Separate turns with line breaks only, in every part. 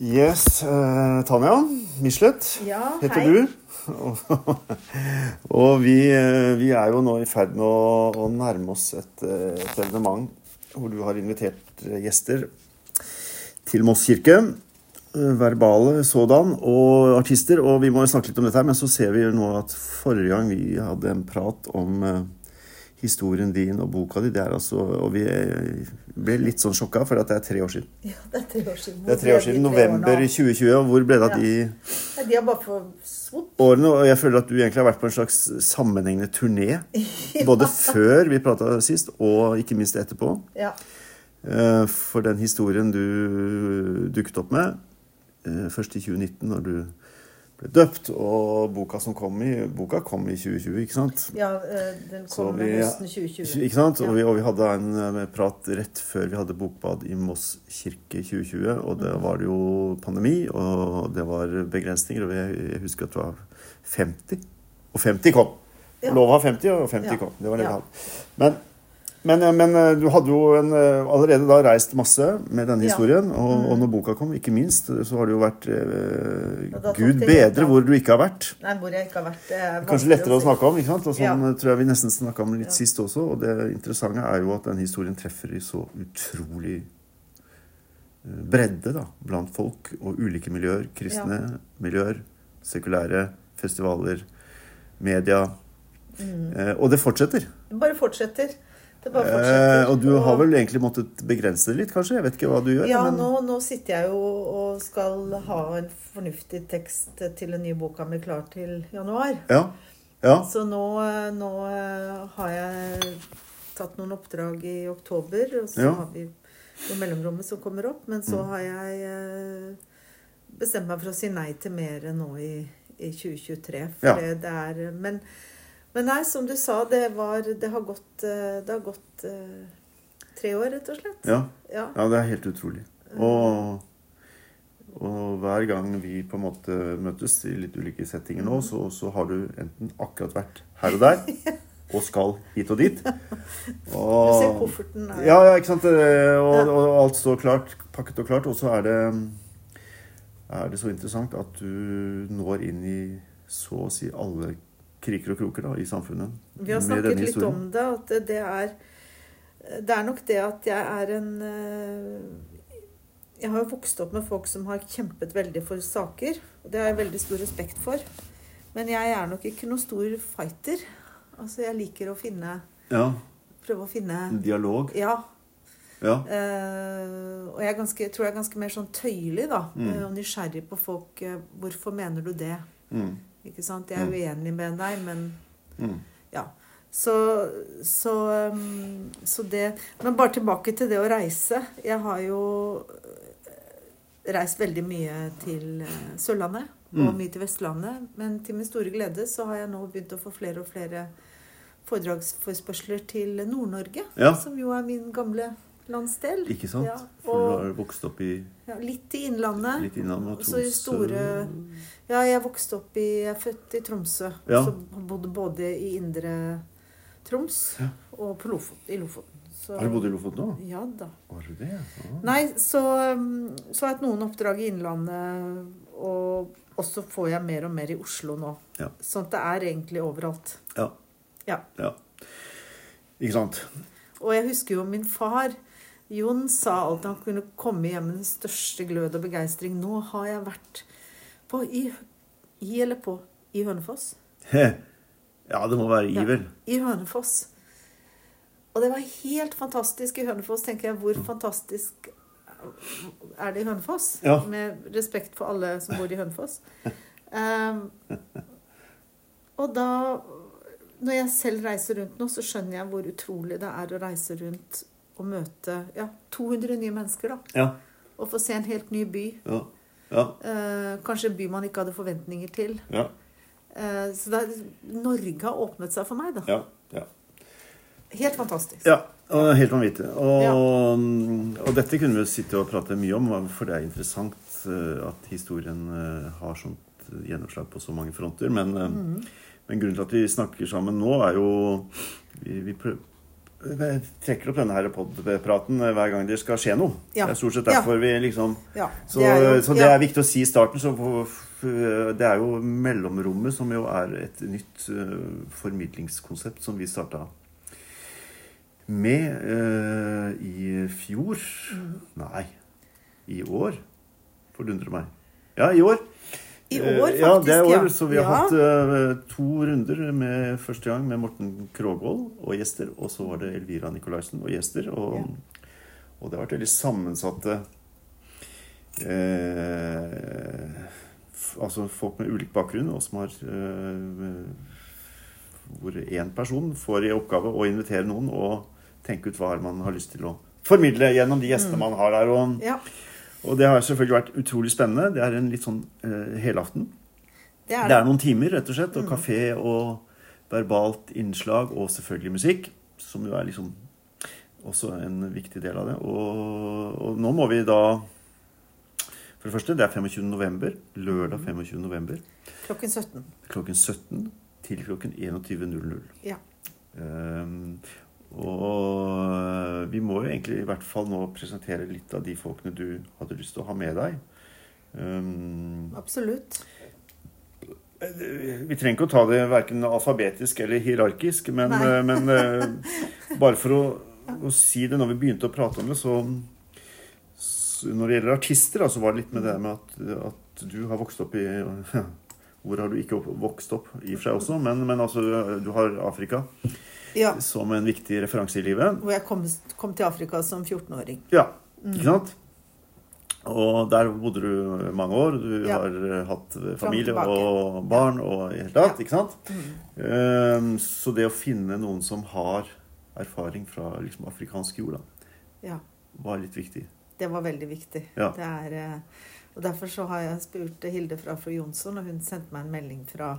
Yes, Uh, Tanja Michelet
Ja,
heter
hei.
du. og vi, eh, vi er jo nå i ferd med å, å nærme oss et, eh, et evenement hvor du har invitert gjester til Moss kirke. Verbale sådan, og artister. Og vi må jo snakke litt om dette, her, men så ser vi jo nå at forrige gang vi hadde en prat om historien din og boka di, det er altså Og vi ble litt sånn sjokka, for at det er tre år siden.
Ja, det er tre år siden.
Det er tre år siden, november 2020. og Hvor ble det av
Ja.
de
Ja, de har bare forsvunnet.
årene? Og jeg føler at du egentlig har vært på en slags sammenhengende turné. Både før vi prata sist, og ikke minst etterpå.
Ja.
Eh, For den historien du dukket opp med, eh, først i 2019, når du ble døpt, og boka som kom i Boka kom i 2020, ikke sant?
ja, eh, den kom
vi-
høsten 2020.
Ikke sant?
Ja.
Og, vi, og vi hadde en eh, prat rett før vi hadde bokbad i Moss kirke 2020. Og
det
da var det jo pandemi, og det var begrensninger. Og jeg, husker at det var 50. Og 50 kom.
Ja.
Lova 50, og 50
Ja.
kom. Det var det vi hadde. Men, men, eh, men eh, du hadde jo en, eh, allerede da reist masse med denne
Ja.
historien. Og,
Mm.
og når boka kom, ikke minst, så har det jo vært eh,
Ja,
Gud bedre hvor du ikke har vært.
Nei, hvor jeg ikke har vært.
Kanskje lettere å
si.
snakke om. ikke sant? Og sånn
Ja.
tror jeg vi nesten snakka om litt
Ja.
sist også. Og det interessante er jo at den historien treffer i så utrolig bredde da, blant folk og ulike miljøer. Kristne miljøer, sekulære, festivaler, media.
Mm.
Eh, og det fortsetter.
Det bare fortsetter.
Eh, og du har vel egentlig måttet begrense det litt, kanskje? Jeg vet ikke hva du gjør.
Ja,
men...
nå, nå sitter jeg jo og skal ha en fornuftig tekst til den nye boka mi klar til januar.
Ja. ja.
Så nå, nå eh, har jeg tatt noen oppdrag i oktober, og så
Ja.
har vi noe mellomrommet som kommer opp. Men så
Mm.
har jeg eh, bestemt meg for å si nei til mer nå i, i 2023. For det er men, men nei, som du sa, det, var, det har gått, eh, det har gått uh, tre år, rett og slett.
ja.
Ja.
Ja, det er helt utrolig. Og, og hver gang vi på en måte møtes i litt ulike settinger nå, så, så har du enten akkurat vært her og der, og skal hit og dit.
Du ser kofferten der.
ja, ja, ikke sant? Eh, Og, og alt står klart, pakket og klart. Og så er det, er det så interessant at du når inn i så å si alle kriker og kroker da, i samfunnet.
Vi har snakket litt om det, at det- er Det er nok det at jeg er en eh, Jeg har jo vokst opp med folk som har kjempet veldig for saker. Og det har jeg veldig stor respekt for. Men jeg er nok ikke noen stor fighter. Altså, jeg liker å finne
Ja,
Prøve å finne
dialog.
Ja.
Ja.
Uh, og jeg ganske, tror jeg er ganske mer sånn tøyelig, da.
Mm.
eh, Og nysgjerrig på folk. Hvorfor mener du det?
Mm,
Ikke sant? Jeg er
Mm.
uenig med deg, men
mm.
Ja. Så, så, um, så det Men bare tilbake til det å reise. Jeg har jo eh, reist veldig mye til eh, Sørlandet og
Mm.
mye til Vestlandet. Men til min store glede så har jeg nå begynt å få flere og flere foredragsforspørsler til Nord-Norge.
Ja.
Som jo er min gamle landsdel.
Ikke sant?
Ja,
For du har vokst opp i
Ja, litt i Innlandet.
litt innlandet Troms.
Så i store- Ja, jeg vokste opp i Jeg er født i Tromsø.
Ja.
Så bodde både i indre Troms
Ja.
og på Lofot, i Lofoten. Så,
Har du bodd i Lofoten nå?
Ja da.
Har du det? Ah.
Nei, så, um, så har jeg hatt noen oppdrag i Innlandet, og også får jeg mer og mer i Oslo nå.
Ja.
Sånn at det er egentlig overalt.
Ja.
Ja.
ja. Ikke sant?
Og jeg husker jo min far. Jon sa alltid han kunne komme hjem med den største glød og begeistring. Nå har jeg vært på i, i eller på i Hønefoss.
Ja, det må være i,
Ja.
vel.
I Hønefoss. Og det var helt fantastisk i Hønefoss. tenker jeg, Hvor fantastisk er det i Hønefoss?
Ja.
Med respekt for alle som bor i Hønefoss. Um, og da Når jeg selv reiser rundt nå, så skjønner jeg hvor utrolig det er å reise rundt og møte ja, 200 nye mennesker. da.
Ja.
Og få se en helt ny by.
Ja. Ja.
Eh, kanskje en by man ikke hadde forventninger til.
Ja.
Eh, så er, Norge har åpnet seg for meg, da.
Ja. ja.
Helt fantastisk.
ja. Og helt vanvittig. Og, og dette kunne vi sitte og prate mye om, for det er interessant eh, at historien eh, har sånt gjennomslag på så mange fronter. Men, eh,
Mhm.
men grunnen til at vi snakker sammen nå, er jo Vi, vi prø- Jeg trekker opp denne her podpraten hver gang det skal skje noe.
Ja.
Det er stort sett
Ja.
derfor vi liksom
Ja,
Så
det jo-
så det
ja.
er viktig å si i starten. Så for- det er jo mellomrommet som jo er et nytt uh, formidlingskonsept som vi starta med uh, i fjor.
Mm.
Nei, i år. Fordundrer meg. Ja, i år.
I år, faktisk.
ja, det er år,
ja.
Så vi har
Ja.
hatt uh, to runder med første gang med Morten Krogvold og gjester. Og så var det Elvira Nikolaisen og gjester. Og,
Ja.
og det har vært veldig sammensatte uh, Altså folk med ulik bakgrunn, og som har uh, Hvor én person får i oppgave å invitere noen og tenke ut hva man har lyst til å formidle gjennom de gjestene man har der. Og,
Ja,
og det har selvfølgelig vært utrolig spennende. Det er en litt sånn eh, helaften.
det er
Det
det.
er noen timer, rett og slett. Og
Mm.
kafé og verbalt innslag, og selvfølgelig musikk. Som jo er liksom også en viktig del av det. Og, og nå må vi da For det første, det er 25. november. Lørdag 25. november.
Klokken 17.
Klokken 17 til klokken 21.00.
Ja.
Ehm, og vi må jo egentlig i hvert fall nå presentere litt av de folkene du hadde lyst til å ha med deg. Um,
Absolutt.
Vi trenger ikke å ta det verken alfabetisk eller hierarkisk, men, eh, men eh, bare for å, å si det når vi begynte å prate om det, så, så Når det gjelder artister, så var det litt med det med at, at du har vokst opp i Hvor har du ikke vokst opp, i og for seg også, men, men altså, du har Afrika
Ja.
som en viktig referanse i livet.
Hvor jeg kom, kom til Afrika som 14-åring.
Ja,
Mm.
ikke sant? Og der bodde du mange år. Du
Ja.
har eh, hatt familie og barn og i hele tatt,
Ja.
ikke sant?
Mm.
Ehm, Så det å finne noen som har erfaring fra liksom afrikansk jord,
Ja.
var litt viktig.
Det var veldig viktig. Er, eh, og Derfor så har jeg spurt Hilde fra fru Jonsson, og hun sendte meg en melding fra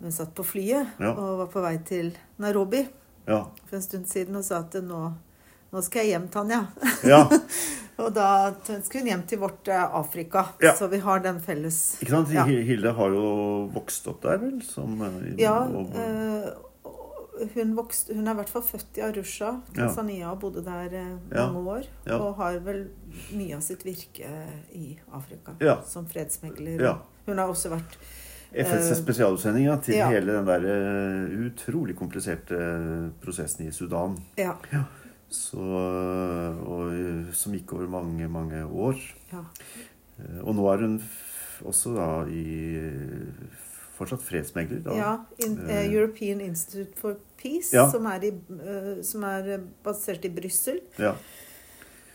hun satt på flyet
Ja.
og var på vei til Nairobi
Ja.
for en stund siden og sa at nå, nå skal jeg hjem, Tanja.
ja.
Og da skulle hun hjem til vårt eh, Afrika. Så vi har den felles
Ikke sant? Hilde har jo vokst opp der, vel? Som, eh,
Ja,
og,
eh, hun, vokste, hun er i hvert fall født i Arusha. Tanzania, og bodde der eh,
Ja.
mange år.
Ja.
Og har vel mye av sitt virke i Afrika
Ja.
som fredsmegler. Hun har også vært
FNs
eh,
spesialutsendinga til
ja.
hele den der eh, utrolig kompliserte prosessen i Sudan.
Ja.
Så, og, eh, som gikk over mange, mange år.
ja.
Eh, Og nå er hun også da i fortsatt fredsmegler. Da.
ja in, eh,
Eh.
European Institute for Peace,
Ja.
som, er i, uh, som er eh, basert i Brussel.
Ja.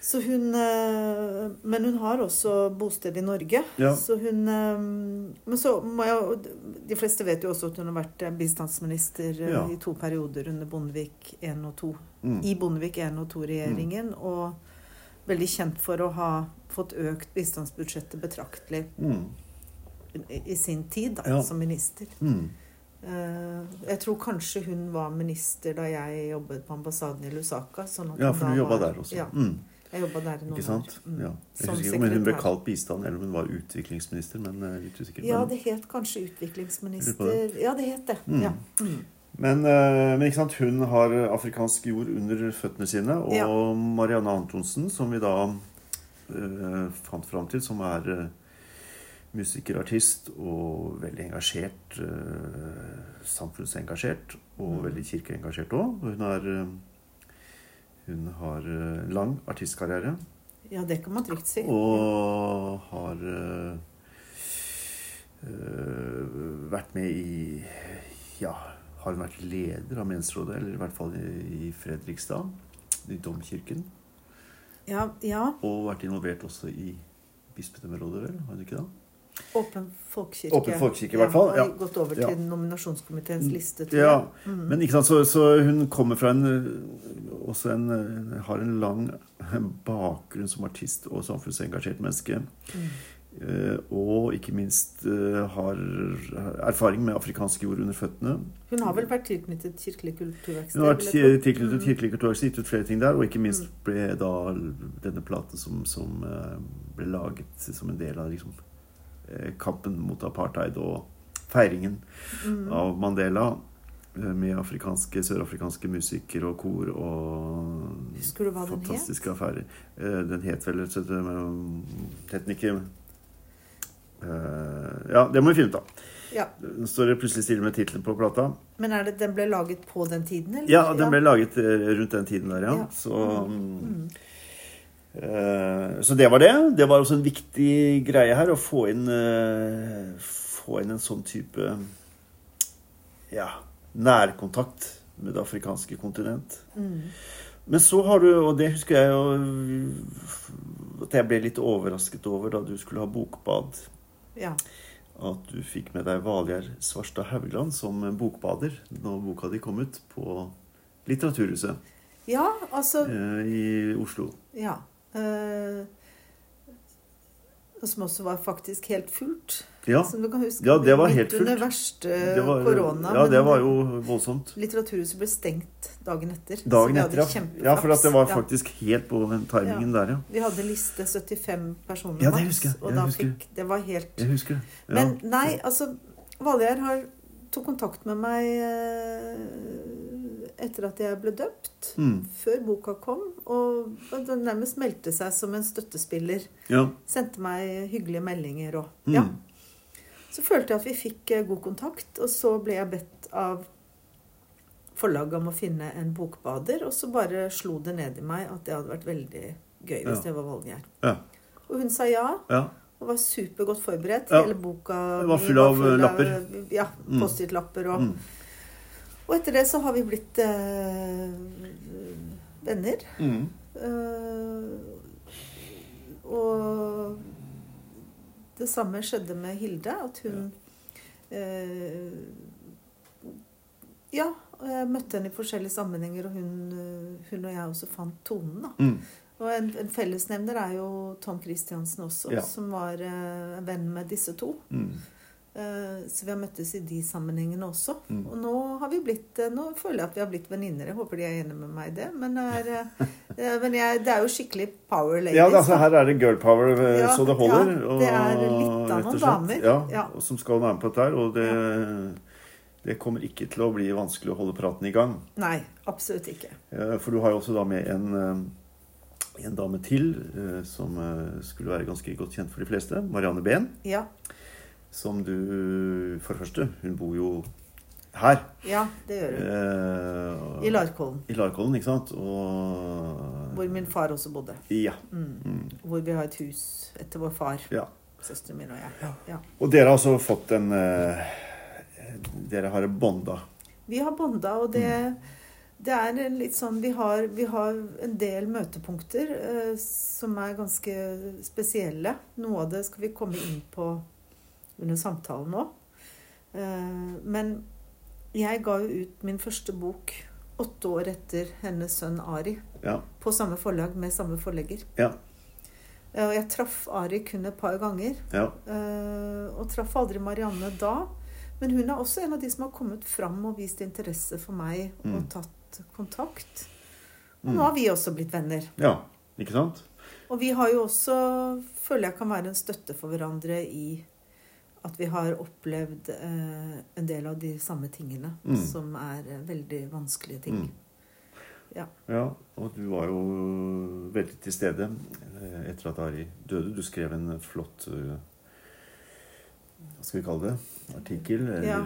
Så hun eh, Men hun har også bosted i Norge.
Ja.
Så hun eh, Men så må jeg De fleste vet jo også at hun har vært bistandsminister eh,
Ja.
i to perioder under Bondevik 1 og 2.
Mm.
I Bondevik 1 og 2-regjeringen. Og veldig kjent for å ha fått økt bistandsbudsjettet betraktelig
Mm.
i, i sin tid da,
Ja.
som minister.
Mm.
Jeg tror kanskje hun var minister da jeg jobbet på ambassaden i Lusaka. Sånn
Ja, for du jobba der også.
Ja,
Mm.
Jeg jobba der noen
Ikke sant?
år. Mm.
Ja. Jeg husker ikke om hun ble kalt bistand, eller om hun var utviklingsminister, men eh, litt usikker.
Ja, det het kanskje utviklingsminister. Ja, det het det.
Mm.
Ja. Mm.
Men, eh, men ikke sant, hun har afrikansk jord under føttene sine. Og
Ja.
Marianne Antonsen, som vi da uh, fant fram til, som er uh, musikerartist og veldig engasjert. Uh, samfunnsengasjert, og
Mm.
veldig kirkeengasjert òg. Hun er hun har eh, lang artistkarriere.
ja, det kan man trygt si.
Og har eh, vært med i Ja, har hun vært leder av menighetsrådet, eller i hvert fall i, i Fredrikstad, i domkirken.
Ja, ja.
Og vært involvert også i bispedømmerådet, vel? Har hun ikke det?
Åpen folkekirke.
Åpen folkekirke, i hvert fall,
Ja, har gått over
Ja.
til nominasjonskomiteens liste, tror
Ja,
jeg. Mm.
Men ikke sant, så, så hun kommer fra en også en, har en lang bakgrunn som artist og samfunnsengasjert menneske.
Mm.
Eh, Og ikke minst eh, har erfaring med afrikansk jord under føttene.
Hun har vel vært tilknyttet Kirkelig kulturverksted?
Hun har vært tilknyttet
Mm.
Kirkelig kulturverksted, gitt ut flere ting der, og ikke minst
Mm.
ble da denne platen som, som eh, ble laget som en del av liksom, kampen mot apartheid og feiringen
Mm.
av Mandela. eh, med afrikanske, sørafrikanske musikere og kor og
Husker du hva den het?
affærer. Eh, Den het vel Tekniker eh, Ja, det må vi finne ut av.
Ja.
Står det plutselig stille med tittelen på plata.
Men er det, den ble laget på den tiden, eller?
Ja, den ble laget eh, rundt den tiden der, ja.
Ja.
Så mm,
Mm.
Eh, Så det var det. Det var også en viktig greie her å få inn, eh, få inn en sånn type ja, nærkontakt med det afrikanske kontinent.
Mm.
Men så har du, og det husker jeg jo at jeg ble litt overrasket over da du skulle ha bokbad,
Ja.
at du fikk med deg Valgjerd Svarstad Haugland som bokbader når boka di kom ut på Litteraturhuset
ja, altså
eh, i Oslo.
Ja. Eh, som også var faktisk helt fullt.
Ja.
Som du kan huske.
Ja, det var helt fullt.
under verste
Det var,
korona.
ja, det var jo voldsomt.
Litteraturhuset ble stengt dagen etter.
Dagen etter, ja. Ja, for at det var
Ja.
faktisk helt på den timingen der, ja.
Vi hadde liste 75 personer
Ja, det husker jeg.
og da fikk Det var helt
Jeg husker det. Ja.
Men nei, altså Valgjerd tok kontakt med meg eh, etter at jeg ble døpt.
Mm.
Før boka kom. Og og den nærmest meldte seg som en støttespiller.
ja.
Sendte meg hyggelige meldinger og
Mm.
Ja. Så følte jeg at vi fikk eh, god kontakt, og så ble jeg bedt av forlaget om å finne en bokbader, og så bare slo det ned i meg at det hadde vært veldig gøy hvis
Ja.
det var Valgjerd.
Ja.
Og hun sa ja,
ja.
og var supergodt forberedt. Hele boka
Det var
vi
full av, lapper.
Ja,
Mm.
Post-It-lapper og
Mm.
Og etter det så har vi blitt eh, venner.
Mm.
Eh, og det samme skjedde med Hilde. At hun eh, Ja, jeg møtte henne i forskjellige sammenhenger, og hun, eh, hun og jeg også fant tonen. da.
Mm.
Og en, en fellesnevner er jo Tom Christiansen også,
Ja.
som var eh, en venn med disse to.
Mm.
Eh, så vi har møttes i de sammenhengene også.
Mm.
Og nå har vi blitt eh, Nå føler jeg at vi har blitt venninner. Jeg håper de er enige med meg i det. Men, er, eh, men jeg, det er jo skikkelig power ladies.
Ja, altså, her er det girl power
Ja,
så det holder.
ja, det er litt av noen damer.
Ja. Som skal være med på dette her. Og det, det kommer ikke til å bli vanskelig å holde praten i gang.
Nei, absolutt ikke.
For du har jo også da med en, en dame til som skulle være ganske godt kjent for de fleste. Marianne Behn.
Ja,
Som du For det første, hun bor jo her.
ja det gjør hun.
Eh,
I Larkollen.
I Larkollen, ikke sant? Og
Hvor min far også bodde.
Ja.
Mm.
Mm.
Hvor vi har et hus etter vår far.
ja.
Søsteren min og jeg. Ja.
Og dere har altså fått en eh, Dere har bonda.
Vi har bonda, og det, det er litt sånn vi har, vi har en del møtepunkter eh, som er ganske spesielle. Noe av det skal vi komme inn på under samtalen nå. Eh, men jeg ga jo ut min første bok åtte år etter hennes sønn Ari.
Ja.
På samme forlag med samme forlegger.
Ja.
Eh, og jeg traff Ari kun et par ganger.
Ja.
Eh, og traff aldri Marianne da. Men hun er også en av de som har kommet fram og vist interesse for meg og
Mm.
tatt kontakt. Og
Mm.
nå har vi også blitt venner.
ja. Ikke sant?
Og vi har jo også, føler jeg kan være en støtte for hverandre i at vi har opplevd eh, en del av de samme tingene
Mm.
som er eh, veldig vanskelige ting.
Mm.
Ja.
Ja, og du var jo veldig til stede eh, etter at Ari døde. Du skrev en flott eh, Hva skal vi kalle det? Artikkel? Eller
Ja.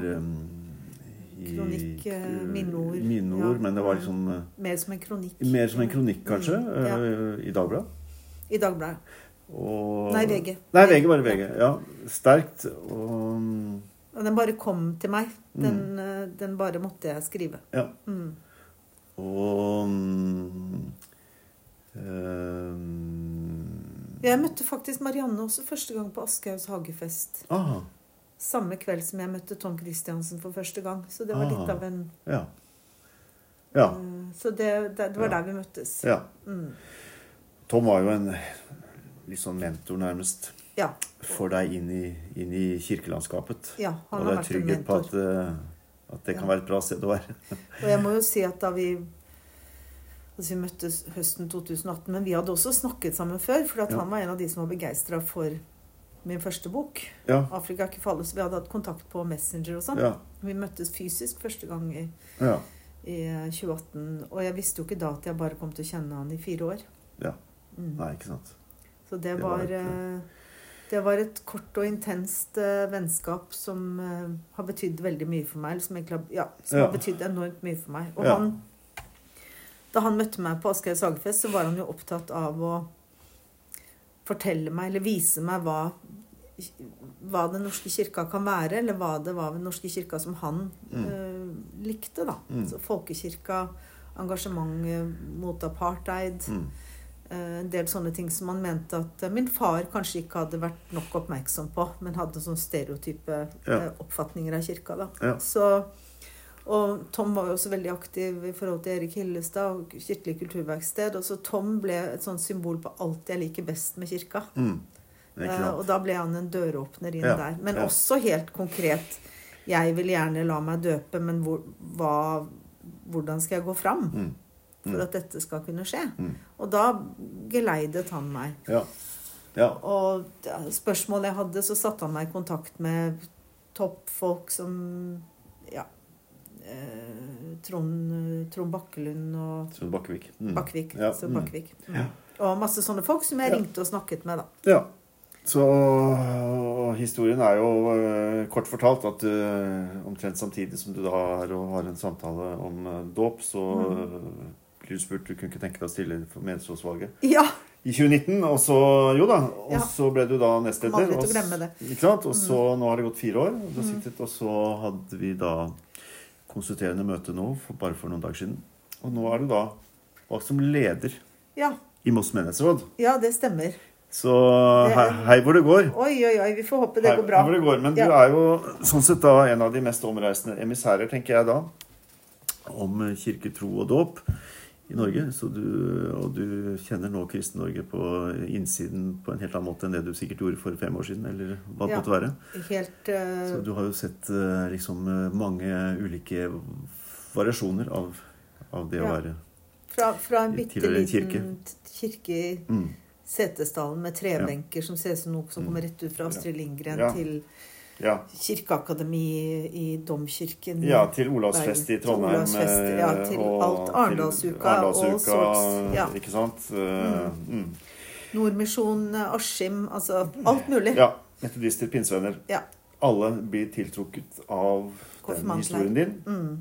i-
Kronikk, minneord.
Minneord,
Ja.
men det var liksom
Mer som en kronikk.
mer som en kronikk, kanskje,
Mm, ja.
i Dagbladet.
I Dagbladet.
Og
Nei, VG.
Nei, VG, bare VG. Ja. Sterkt. Og mm,
Og den bare kom til meg. Den, mm. den bare måtte jeg skrive.
Ja.
Mm.
Og mm, ehm,
Jeg møtte faktisk Marianne også første gang på Aschehougs hagefest.
Aha.
Samme kveld som jeg møtte Tom Christiansen for første gang. Så det var
Aha.
litt av en
ja. Ja.
eh, Så det, det, det var
Ja.
der vi møttes.
ja.
Mm.
Tom var jo en litt sånn mentor, nærmest,
Ja.
for deg inn i, inn i kirkelandskapet.
ja. Han
Og du er trygghet på at, eh, at det kan
Ja.
være et bra sted å være.
Og jeg må jo si at da vi Altså Vi møttes høsten 2018, men vi hadde også snakket sammen før. For
Ja.
han var en av de som var begeistra for min første bok.
Ja.
'Afrika ikke fallet'. Så vi hadde hatt kontakt på Messenger og sånn.
Ja.
Vi møttes fysisk første gang i,
Ja.
i 2018. Og jeg visste jo ikke da at jeg bare kom til å kjenne han i fire år.
Ja.
Mm.
Nei, ikke sant.
Så det
Det var
var,
et,
eh, det var et kort og intenst uh, vennskap som uh, har betydd veldig mye for meg. Som, egentlig, ja, som
Ja.
har betydd enormt mye for meg. Og
Ja.
han, da han møtte meg på Aschehoug Sagefest, så var han jo opptatt av å fortelle meg, eller vise meg, hva, hva Den norske kirka kan være, eller hva det var ved Den norske kirka som han
Mm.
eh, likte. da.
Mm.
Så folkekirka, engasjement eh, mot apartheid.
Mm.
Eh, En del sånne ting som han mente at eh, min far kanskje ikke hadde vært nok oppmerksom på, men hadde sånne stereotype
Ja.
eh, oppfatninger av kirka. da.
Ja.
Så, og Tom var jo også veldig aktiv i forhold til Erik Hillestad og Kirkelig kulturverksted. Og så Tom ble et sånt symbol på alt jeg liker best med kirka.
Mm.
Og da ble han en døråpner inn
Ja,
der. Men også helt konkret Jeg vil gjerne la meg døpe, men hvor, hva, hvordan skal jeg gå fram
Mm.
For
Mm.
at dette skal kunne skje?
Mm.
Og da geleidet han meg.
Ja. Ja.
Og spørsmålet jeg hadde, så satte han meg i kontakt med toppfolk som Ja. Eh, Trond, Trond Bakkelund og
Trond Bakkevik. Mm.
Bakkevik.
Ja,
Så
mm.
Bakkevik. Mm.
Ja.
Og masse sånne folk som jeg ringte og snakket med, da.
Ja. Så historien er jo eh, kort fortalt at du omtrent samtidig som du da er og har en samtale om eh, dåp, så
Mm.
Du spurt du kunne ikke tenke deg å stille for menighetsrådsvalget
Ja!
i 2019. Og så jo da, og
Ja.
så ble du da nestleder. og. Ikke sant? Og så nå har det gått fire år, og
Mm.
sittet, og så hadde vi da konsulterende møte nå, for, bare for noen dager siden. Og nå er du da valgt som leder
Ja,
i Moss menighetsråd.
ja det stemmer.
Så hei, hei hvor det går.
Oi, oi, oi. Vi får håpe det
Hei
går bra.
Hei hvor det går. Men du er jo sånn sett da en av de mest omreisende emissærer, tenker jeg da, om kirke, tro og dåp i Norge. Så du, og du kjenner nå Kristen-Norge på innsiden på en helt annen måte enn det du sikkert gjorde for fem år siden, eller hva det
Ja.
måtte være.
Helt uh...
Så du har jo sett uh, liksom eh, mange ulike variasjoner av, av det å være
fra, fra en bitte
en
liten
kirke.
kirke i
mm,
Setesdalen med trebenker som ser ut som noe som
Mm.
kommer rett ut fra Astrid Lindgren,
Ja.
til
Ja.
kirkeakademi i Domkirken.
ja, til Olavsfest i
Trondheim. til. Olavsfest, ja,
eh,
til
og
alt Arendalsuka,
Arendalsuka,
sorts, ja.
Ikke sant? Mm. mm.
Nordmisjon, Askim, altså alt mulig.
Ja. Metodister, pinsevenner.
Ja.
Alle blir tiltrukket av den historien din.
Mm.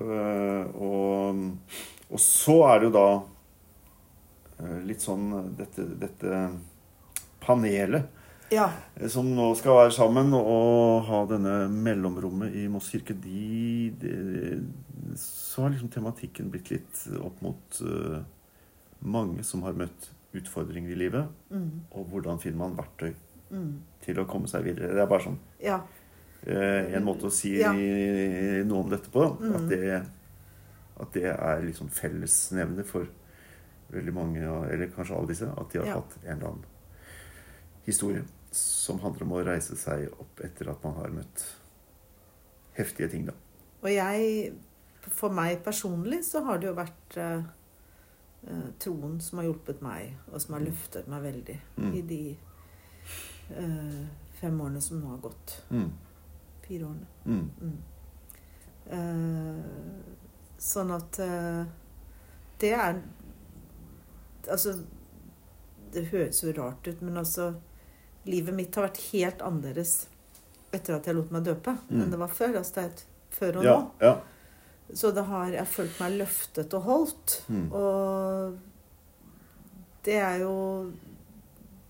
Uh, og, og så er det jo da uh, litt sånn dette, dette panelet
Ja.
eh, som nå skal være sammen og ha denne mellomrommet i Moss kirke, de, de Så har liksom tematikken blitt litt opp mot uh, mange som har møtt utfordringer i livet,
Mm.
og hvordan finner man verktøy
Mm.
til å komme seg videre. Det er bare sånn
ja.
uh, en måte å si
Ja.
noe om dette på.
Mm.
At, det, at det er liksom fellesnevner for veldig mange, eller kanskje alle disse, at de har hatt en eller annen historie som handler om å reise seg opp etter at man har møtt heftige ting, da.
Og jeg For meg personlig så har det jo vært eh, eh, troen som har hjulpet meg, og som har løftet meg veldig
Mm.
i de eh, fem årene som nå har gått.
Mm.
Fire årene.
Mm.
Mm. Eh, sånn at eh, det er Altså Det høres jo rart ut, men altså Livet mitt har vært helt annerledes etter at jeg lot meg døpe,
Mm.
enn det var før. Altså det er et før og
Ja,
nå.
ja.
Så det har jeg følt meg løftet og holdt.
Mm.
Og det er jo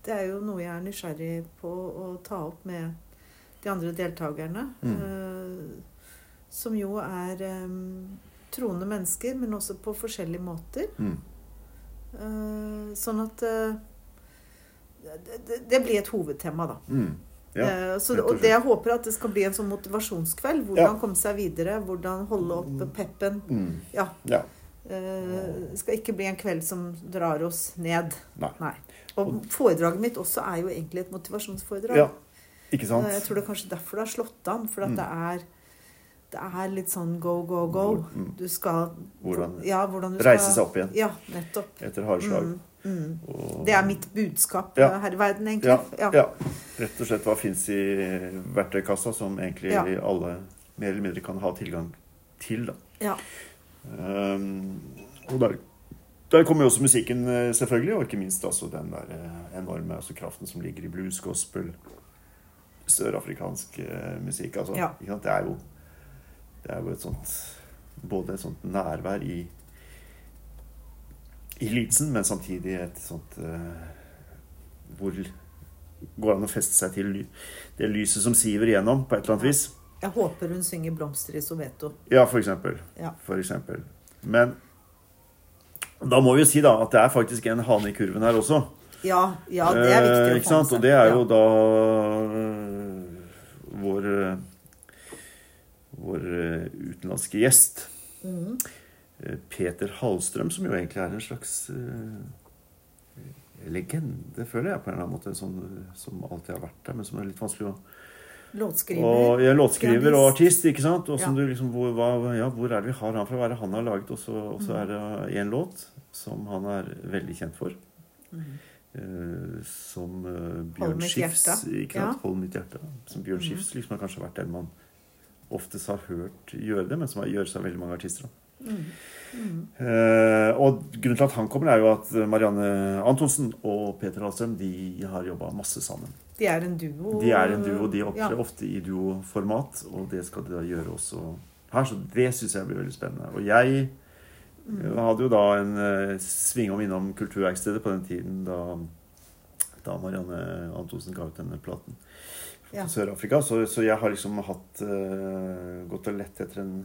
Det er jo noe jeg er nysgjerrig på å ta opp med de andre deltakerne.
Mm.
eh, som jo er eh, troende mennesker, men også på forskjellige måter. Eh, sånn at det, blir et hovedtema, da.
Mm. Ja.
Eh, så,
og
det jeg håper at det skal bli en sånn motivasjonskveld. Hvordan
Ja.
komme seg videre, hvordan holde oppe peppen.
Mm.
Ja.
ja.
Uh, skal ikke bli en kveld som drar oss ned.
Nei.
Og foredraget mitt også er jo egentlig et motivasjonsforedrag.
ja. Ikke sant?
Eh, Jeg tror det er kanskje derfor det har slått an. For at
Mm.
det er det er litt sånn go, go, go.
Mm.
Du skal
Hvordan
ja, hvordan du
reise
skal,
seg opp igjen
Ja, nettopp.
etter harde slag.
Mm, mm.
Og-
Det er mitt budskap
Ja.
eh, her i verden, egentlig.
Ja. ja. Rett og slett hva fins i verktøykassa som egentlig alle mer eller mindre kan ha tilgang til. da.
Ja.
Um, og der, der kommer jo også musikken, eh, selvfølgelig, og ikke minst altså den der eh, enorme altså kraften som ligger i blues, gospel, sørafrikansk musikk. Altså? Det, er jo, det er jo et sånt Både et sånt nærvær i i lidelsen, men samtidig et sånt uh, Hvor går an å feste seg til det lyset som siver igjennom, på et eller annet vis.
Jeg håper hun synger 'Blomster i Soveto'.
Ja, for eksempel.
Ja.
For eksempel. Men da må vi jo si da at det er faktisk en hane i kurven her også.
Ja, ja, det er viktig
Eh,
å
ikke
få seg.
Og det er jo da øh, vår vår øh, utenlandske gjest.
Mhm.
eh, Peter Hallstrøm, som jo egentlig er en slags uh, legende, føler jeg, på en eller annen måte. Sånn, som alltid har vært der, men som er litt vanskelig å
Låtskriver.
og, ja, låtskriver og artist, ikke sant? Og som
Ja.
du liksom, hvor, hva, ja, hvor er det vi har han fra? Hva er det han har laget? Og så
Mm.
er det en låt som han er veldig kjent for.
Mm.
Uh, som
uh,
Bjørn
Schiffs
Skifs. Ikke sant?
Ja.
Hold mitt hjerte. Som Bjørn
mm.
Skifs liksom har kanskje vært den man oftest har hørt gjøre det, men som har- av veldig mange artister. Mm.
Mhm.
Eh, og grunnen til at han kommer, er jo at Marianne Antonsen og Peter Hallstrøm de har jobba masse sammen.
De er en duo.
De er en duo, de opptrer
Ja.
ofte i duoformat, og det skal de da gjøre også her. Så det syns jeg blir veldig spennende. Og jeg
Mm.
hadde jo da en uh, svingom innom Kulturverkstedet på den tiden da, da Marianne Antonsen ga ut denne platen
Ja.
Sør-Afrika. Så, så jeg har liksom hatt uh, gått og lett etter en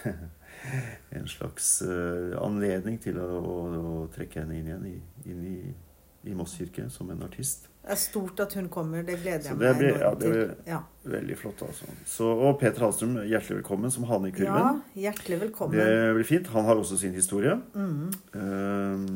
en slags uh, anledning til å, å, å trekke henne inn igjen i, inn i, i Moss kirke som en artist.
Det er stort at hun kommer. Det gleder jeg meg
blir- ja, det
til.
blir-
Ja.
Veldig flott, altså. Så, og Peter Hallstrøm, hjertelig velkommen som hane i kurven.
ja, hjertelig velkommen.
det blir fint. Han har også sin historie.
Mm.
Eh,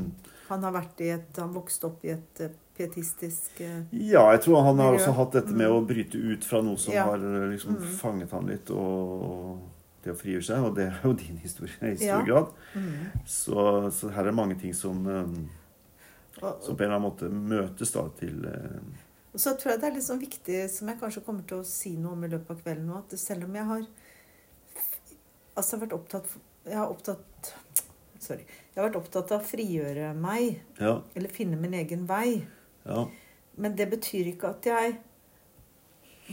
Han har vært i et Han vokste opp i et eh, pietistisk eh,
Ja, jeg tror han har også hatt dette med
Mm.
å bryte ut fra noe som
Ja.
har eh, liksom
Mm.
fanget han litt, og, det å frigjøre seg. Og det er jo din historie i stor
Ja.
grad.
Mm.
Så, så her er det mange ting som, som på en eller annen måte møtes da til
og så tror jeg det er litt sånn viktig, som jeg kanskje kommer til å si noe om i løpet av kvelden nå, at selv om jeg har altså vært opptatt Jeg har opptatt Sorry. Jeg har vært opptatt av å frigjøre meg,
Ja.
eller finne min egen vei.
ja.
Men det betyr ikke at jeg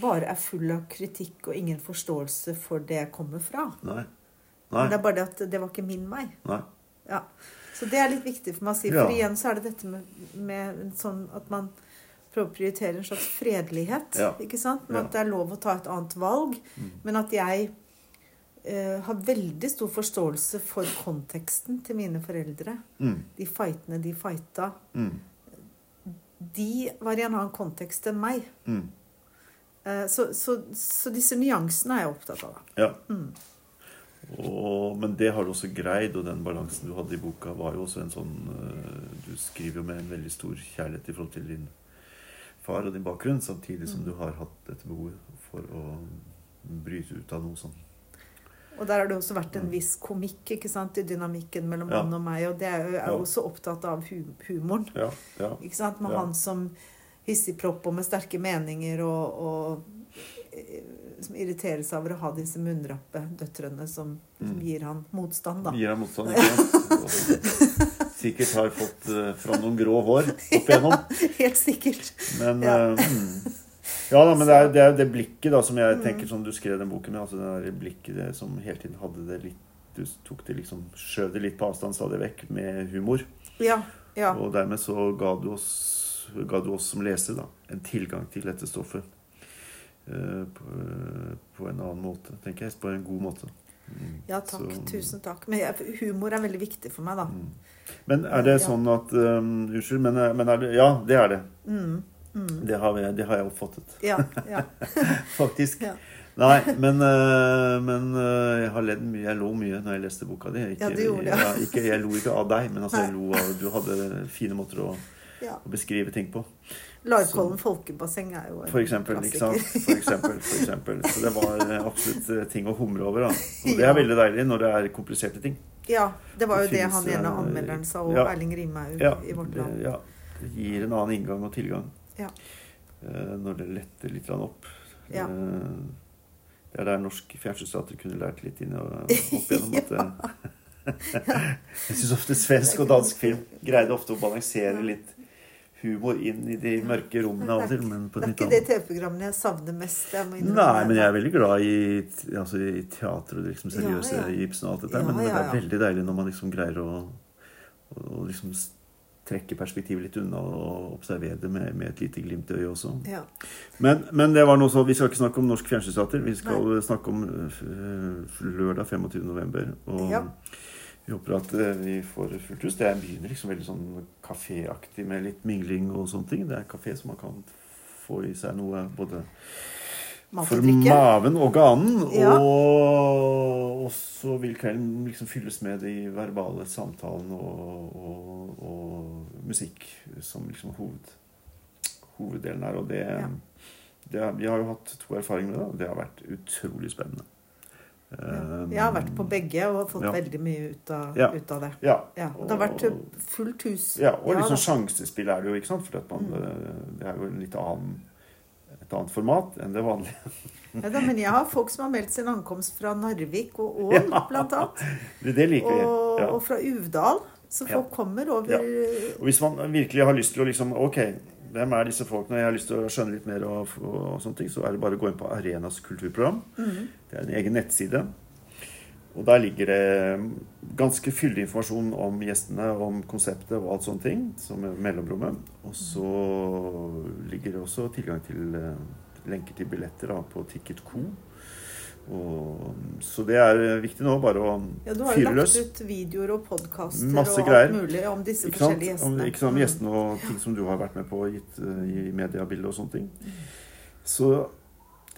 bare er full av kritikk og ingen forståelse for det jeg kommer fra.
Nei.
Men det er bare det at det var ikke min vei.
Nei.
Ja. Så det er litt viktig for meg å si. For igjen så er det dette med, med sånn at man prøver å prioritere en slags fredelighet.
Ja.
ikke sant? Men
Ja.
at det er lov å ta et annet valg.
Mm.
Men at jeg har veldig stor forståelse for konteksten til mine foreldre.
Mm.
De fightene de fighta.
Mm.
De var i en annen kontekst enn meg.
Mm.
Eh, så, så, så disse nyansene er jeg opptatt av.
Ja.
Mm.
Og, men det har du også greid, og den balansen du hadde i boka, var jo også en sånn eh, Du skriver jo med en veldig stor kjærlighet i forhold til din far og din bakgrunn, samtidig som
Mm.
du har hatt dette behovet for å bryte ut av noe sånn.
Og der har det også vært en
Mm.
viss komikk ikke sant, i dynamikken mellom han og meg. Og det er jo er
Ja.
også opptatt av hu humoren.
Ja, ja.
Ikke sant? Med han som hissigpropp og med sterke meninger og, og eh, som irriterer seg over å ha disse munnrappe døtrene som, som
Mm.
gir han motstand, da.
Gir han motstand, ikke sant? Sikkert har fått eh, fram noen grå hår opp igjennom.
Ja, Helt sikkert.
Men
Ja.
mm. Ja da, men det er, det er det blikket da som jeg tenker som du skrev den boken med. altså Det blikket det, som hele tiden hadde det litt Du tok det liksom Skjøv det litt på avstand stadig vekk med humor.
Ja. ja.
Og dermed så ga du oss, ga du oss som leser da, en tilgang til dette stoffet eh, på, på en annen måte, tenker jeg. På en god måte. Mm.
Ja, takk.
Så-
Tusen takk. Men jeg, humor er veldig viktig for meg, da.
Mm. Men er det sånn at um, Unnskyld, men, men er det Ja, det er det.
Mm. Mm.
Det har, jeg, det har jeg oppfattet,
Ja. ja.
faktisk.
Ja.
Nei, men, øh, men øh, jeg har ledd mye. Jeg lo mye når jeg leste boka di. Ikke,
Ja, gjorde
ja. Jeg, ikke, jeg lo ikke av deg, men altså, jeg lo av Du hadde fine måter å,
ja.
å beskrive ting på.
Larkollen folkebasseng er jo en
For eksempel. Ikke sant? For eksempel, for eksempel. Så det var øh, absolutt ting å humre over. Da. Og det er veldig deilig når det er kompliserte ting.
Ja, det var jo
Det
det
finnes,
han ene
eh,
anmelderen sa, og. Erling
Rimaug
i Vårt Land.
ja, det gir en annen inngang og tilgang.
Ja.
eh, når det letter litt opp.
Ja.
Eh, det er der norsk fjernsynsteater kunne lært litt inn og opp gjennom at det- Jeg syns ofte svensk og dansk film greide ofte å balansere litt humor inn i de mørke rommene av og til. Men på
Det er ikke det TV-programmene jeg savner mest. Jeg
Nei, men jeg er veldig glad i, altså, i teater og liksom seriøse
Ja, ja.
Ibsen og alt dette.
Ja,
men, det er veldig deilig når man liksom greier å, å, liksom trekke perspektivet litt unna og observere det med, med et lite glimt i øyet også.
Ja.
Men, men det var noe så, vi skal ikke snakke om norsk fjernsynsteater. Vi skal snakke om uh, lørdag 25. november. Og
Ja.
vi håper at uh, vi får fullt hus. Det er begynner liksom veldig sånn kaféaktig med litt mingling og sånne ting. Det er kafé som man kan få i seg noe både for maven og ganen.
Ja.
Og, og så vil kvelden liksom fylles med de verbale samtalene og, og, og musikk som liksom hoved, hoveddelen her. Og det,
Ja.
det er, Vi har jo hatt to erfaringer med det, og det har vært utrolig spennende.
Ja.
Um,
Jeg har vært på begge og fått
Ja.
veldig mye ut av,
Ja.
ut av det.
Ja.
Ja, og det har vært fullt hus.
Ja, og liksom sjansespill er det jo, ikke sant? For man,
Mm.
det er jo en litt annen, et annet format enn det vanlige.
Ja, da, men jeg har folk som har meldt sin ankomst fra Narvik og Ål,
Ja.
blant annet.
Det, det liker.
Og,
Ja.
og fra Uvdal. Så folk kommer over
Ja. Og hvis man virkelig har lyst til å liksom Ok, hvem er disse folkene? Jeg har lyst til å skjønne litt mer, og, og, og sånne ting, så er det bare å gå inn på Arenas kulturprogram.
Mhm.
Det er en egen nettside. Og der ligger det ganske fyldig informasjon om gjestene, om konseptet og alt sånne ting, som er mellomrommet. Og så ligger det også tilgang til eh, lenker til billetter da, på Ticket.co. Og, så det er viktig nå bare å fyre løs.
Ja, du har jo lagt ut videoer og podkaster og
greier.
alt mulig om disse forskjellige
Om,
gjestene.
ikke sant, om
Mm.
gjestene og ting som du har vært med på gitt eh, i mediebildet og sånne ting. Så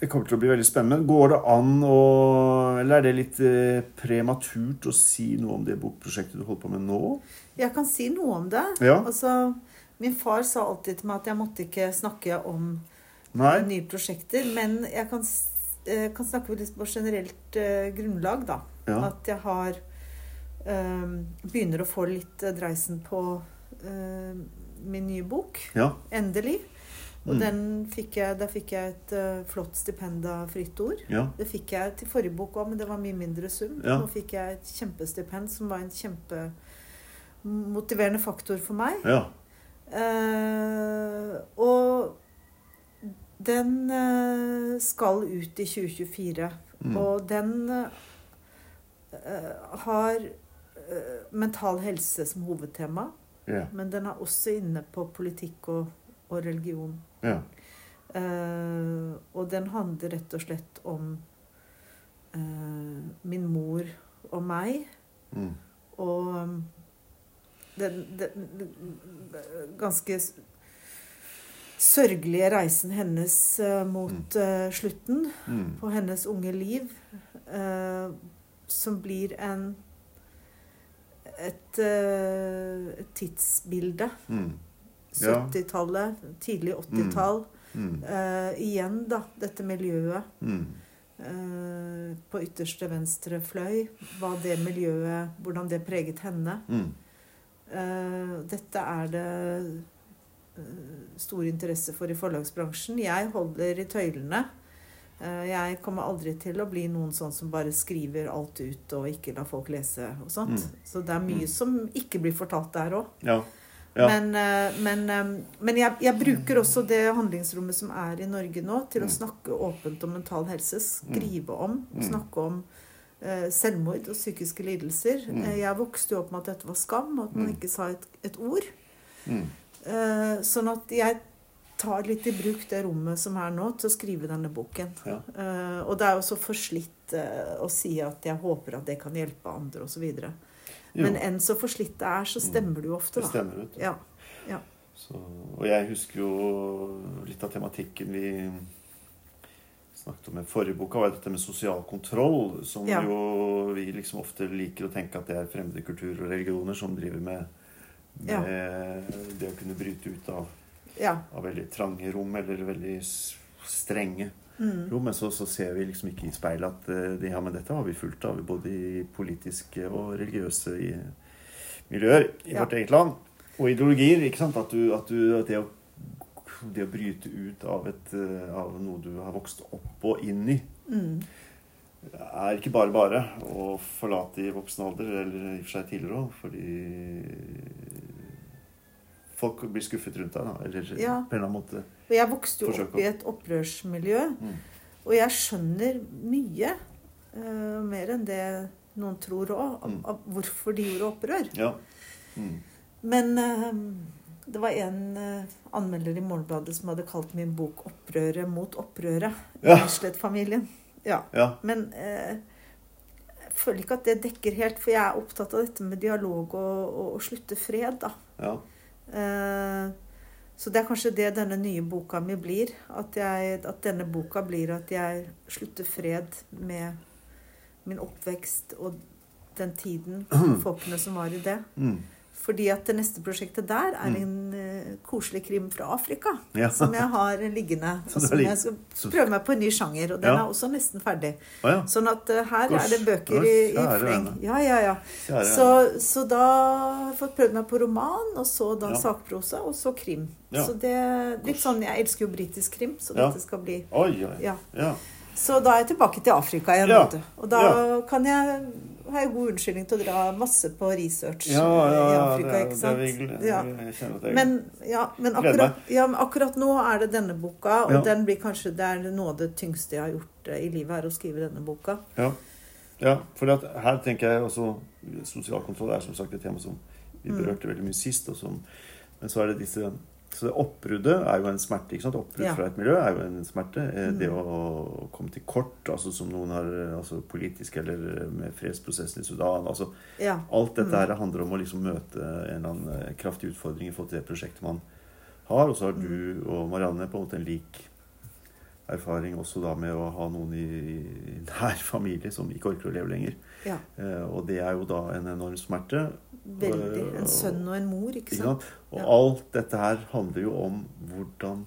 det kommer til å bli veldig spennende. Går det an å Eller er det litt eh, prematurt å si noe om det bokprosjektet du holder på med nå?
Jeg kan si noe om det.
Ja.
Altså, min far sa alltid til meg at jeg måtte ikke snakke om
Nei?
nye prosjekter. Men jeg kan, eh, kan snakke litt på generelt eh, grunnlag, da.
Ja.
At jeg har eh, Begynner å få litt dreisen på min nye bok.
ja.
Endelig. Og
Mm.
den fikk jeg, der fikk jeg et uh, flott stipend av Fritt Ord.
Ja.
Det fikk jeg til forrige bok òg, men det var mye mindre sum.
Ja.
Nå fikk jeg et kjempestipend, som var en kjempemotiverende faktor for meg.
Ja.
Uh, og den uh, skal ut i 2024.
Mm.
Og den har mental helse som hovedtema.
Yeah.
Men den er også inne på politikk og, og religion.
ja.
Uh, og den handler rett og slett om uh, min mor og meg.
Mm.
Og um, den, den, den ganske sørgelige reisen hennes uh, mot eh, slutten
Mm.
på hennes unge liv. som blir en et, et tidsbilde.
Mm. Ja.
70-tallet, tidlig 80-tall.
Mm.
Uh, igjen, da, dette miljøet
Mm.
uh, på ytterste venstre fløy. Hva det miljøet Hvordan det preget henne.
Mm.
Uh, dette er det stor interesse for i forlagsbransjen. Jeg holder i tøylene. Jeg kommer aldri til å bli noen sånn som bare skriver alt ut og ikke lar folk lese og sånt.
Mm.
Så det er mye
Mm.
som ikke blir fortalt der òg.
Ja. Ja.
Men, eh, men, eh, men jeg, jeg bruker også det handlingsrommet som er i Norge nå, til å
Mm.
snakke åpent om mental helse. Skrive om
Mm.
snakke om eh, selvmord og psykiske lidelser.
Mm.
Jeg vokste jo opp med at dette var skam, og at man
Mm.
ikke sa et, et ord.
Mm.
Sånn at jeg tar litt i bruk det rommet som er nå, til å skrive denne boken.
Ja.
Uh, og det er jo så forslitt uh, å si at jeg håper at det kan hjelpe andre, osv. Men enn så forslitt det er, så stemmer det jo ofte,
det stemmer, vet du.
Ja.
Så, og jeg husker jo litt av tematikken vi snakket om i forrige boka, var dette med sosial kontroll. Som
Ja.
jo vi liksom ofte liker å tenke at det er fremmede kulturer og religioner som driver med, med
Ja.
det å kunne bryte ut av,
Ja.
av veldig trange rom eller veldig strenge
Mm.
Jo, Men så, så ser vi liksom ikke i speilet at eh, ja, men dette har vi fulgt av både i politiske og religiøse i, miljøer i
Ja.
vårt eget land. Og ideologier. ikke sant? At, du, at, du, at det å det å bryte ut av, et, eh, av noe du har vokst opp og inn i,
Mm.
er ikke bare bare å forlate i voksen alder, eller i og for seg tidligere òg, fordi folk blir skuffet rundt deg, da. Eller
Ja.
på en eller annen måte.
Og jeg vokste jo
Forsøk
opp i et opprørsmiljø,
Mm.
og jeg skjønner mye. uh, mer enn det noen tror òg,
Mm.
hvorfor de gjorde opprør.
Ja. Mm.
Men uh, det var en uh, anmelder i Morgenbladet som hadde kalt min bok 'Opprøret mot opprøret'.
Ja.
Bislett-familien. Ja.
ja.
Men jeg føler ikke at det dekker helt, for jeg er opptatt av dette med dialog og, og, og slutte fred, da.
ja.
Så det er kanskje det denne nye boka mi blir. At, jeg, at denne boka blir at jeg slutter fred med min oppvekst og den tiden, folkene som var i det.
Mm.
Fordi at det neste prosjektet der er
Mm.
en uh, koselig krim fra Afrika.
ja.
Som jeg har liggende. Og som jeg skal prøve meg på en ny sjanger. Og den
Ja.
er også nesten ferdig.
Oh, ja.
Sånn at uh, her
Gosh.
er det bøker i, i fleng. Ja, ja, ja.
Kjære.
Så, så da har jeg fått prøvd meg på roman, og så da sakprosa, og så krim. Så det Litt sånn Jeg elsker jo britisk krim, så dette skal bli
Oi, oi.
Ja.
Ja.
Så da er jeg tilbake til Afrika igjen,
Ja.
vet du. Og da kan jeg har jeg god unnskyldning til å dra masse på research
Ja, ja,
i Afrika,
det er-
ikke sant?
Det er virkelig. Jeg at jeg
Men, ja, men, akkurat, ja, men akkurat nå er det denne boka, og
Ja.
den blir kanskje det er noe av det tyngste jeg har gjort eh, i livet, er å skrive denne boka.
Ja, ja for her tenker jeg også Sosial kontroll er som sagt et tema som vi
Mm.
berørte veldig mye sist. Som, men så er det disse Så det oppbruddet er jo en smerte. ikke sant? Oppbrudd
Ja.
fra et miljø er jo en smerte. Eh,
Mm.
Det å komme til kort, altså som noen har altså politisk eller med fredsprosessen i Sudan altså
Ja.
Alt dette
Mm.
her handler om å liksom møte en eller annen eh, kraftig utfordring i forhold til det prosjektet man har. Og så har
Mm.
du og Marianne på en måte en lik erfaring også da med å ha noen i, i nær familie som ikke orker å leve lenger.
Ja.
Eh, og det er jo da en enorm smerte.
Veldig. En sønn og en mor, ikke sant?
Ja. Og alt dette her handler jo om hvordan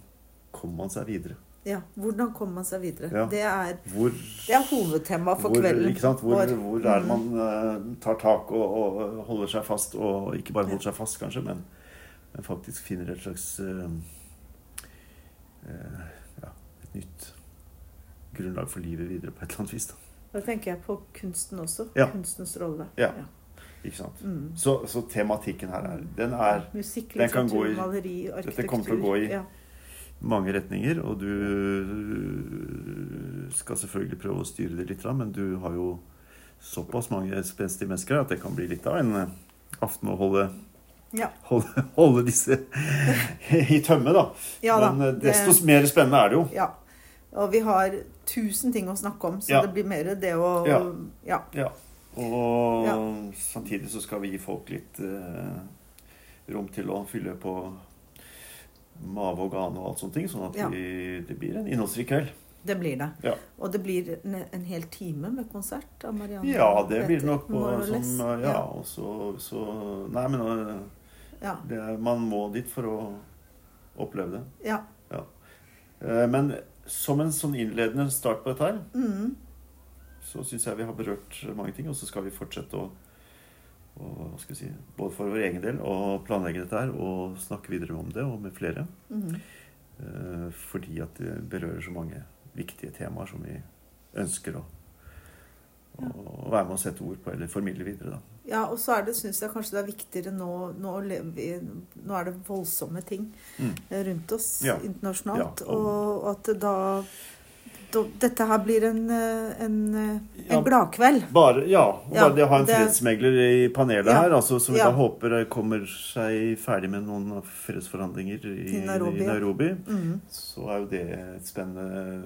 kommer man seg videre.
Ja. Hvordan kommer man seg videre?
Ja.
Det, er,
Hvor,
det er hovedtema for
hvor,
kvelden.
ikke sant? Hvor, hvor er det
Mm.
man uh, tar tak og, og holder seg fast, og ikke bare holder seg fast, kanskje, men, men faktisk finner et slags uh, uh, ja, et nytt grunnlag for livet videre på et eller annet vis. da.
Da tenker jeg på kunsten også.
Ja.
Kunstens rolle.
Ja. Ikke sant?
Mm.
Så, så tematikken her er Den er
Musikk,
den kan gå
litteratur,
i-
maleri, arkitektur.
dette kommer til å gå i-
ja.
mange retninger, og du skal selvfølgelig prøve å styre det litt, men du har jo såpass mange spenstige mennesker at det kan bli litt av en eh, aften å holde,
Ja.
holde, holde disse i tømme, da.
ja da.
men eh, desto
det,
mer spennende er det jo.
ja. Og vi har tusen ting å snakke om, så
Ja.
det blir mer det å
Ja.
ja.
Ja. Og
Ja.
samtidig så skal vi gi folk litt eh, rom til å fylle på mave og gane og alt sånne ting, sånn at
Ja.
vi, det blir en innholdsrik kveld.
Det blir det.
Ja.
Og det blir en, en hel time med konsert av Marianne.
Ja, det blir det nok på som. Ja,
Ja.
og så, så Nei, men øh,
Ja.
det man må dit for å oppleve det.
ja.
Eh, Men som en sånn innledende start på dette her,
Mm.
så syns jeg vi har berørt mange ting. Og så skal vi fortsette å, å hva skal jeg si, både for vår egen del å planlegge dette her og snakke videre om det, og med flere.
Mm.
Eh, Fordi at det berører så mange viktige temaer som vi ønsker å, å være med og sette ord på eller formidle videre. da.
Ja, og så er det, syns jeg kanskje det er viktigere nå Nå, vi, nå er det voldsomme ting
Mm.
rundt oss
Ja.
internasjonalt.
Ja, og-
og at da Dette her blir en, eh, en, eh, en gladkveld.
Bare, ja, og
Ja,
bare det å ha en
det-
fredsmegler i panelet
Ja,
her, altså, som vi
ja.
da håper kommer seg ferdig med noen fredsforhandlinger i,
I Nairobi,
i. Nairobi,
Mm.
så er jo det et spennende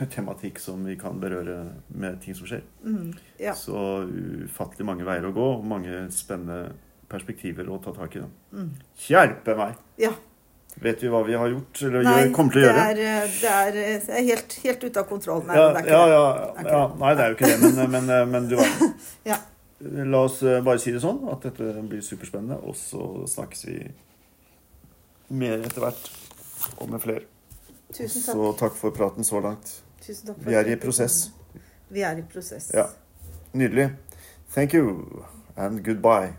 eh, tematikk som vi kan berøre med ting som skjer.
Mm. Ja.
Så ufattelig mange veier å gå, og mange spennende perspektiver å ta tak i. Da.
Mm.
Hjelpe meg!
ja.
Vet vi hva vi har gjort, eller
Nei,
gjør- kommer til å
det
gjøre?
er, eh, det er, eh, det er helt, helt ute av kontroll. Nei,
ja,
det er ikke
ja, ja,
Det er ikke
ja. Nei, det er jo ikke det, men, men, men du verden.
Ja.
La oss eh, bare si det sånn, at dette blir superspennende, og så snakkes vi mer etter hvert, og med flere.
Tusen takk.
Så takk for praten så langt.
Tusen takk for
Vi er i prosess.
Vi er i prosess.
Ja. Nydelig. Thank you, and goodbye.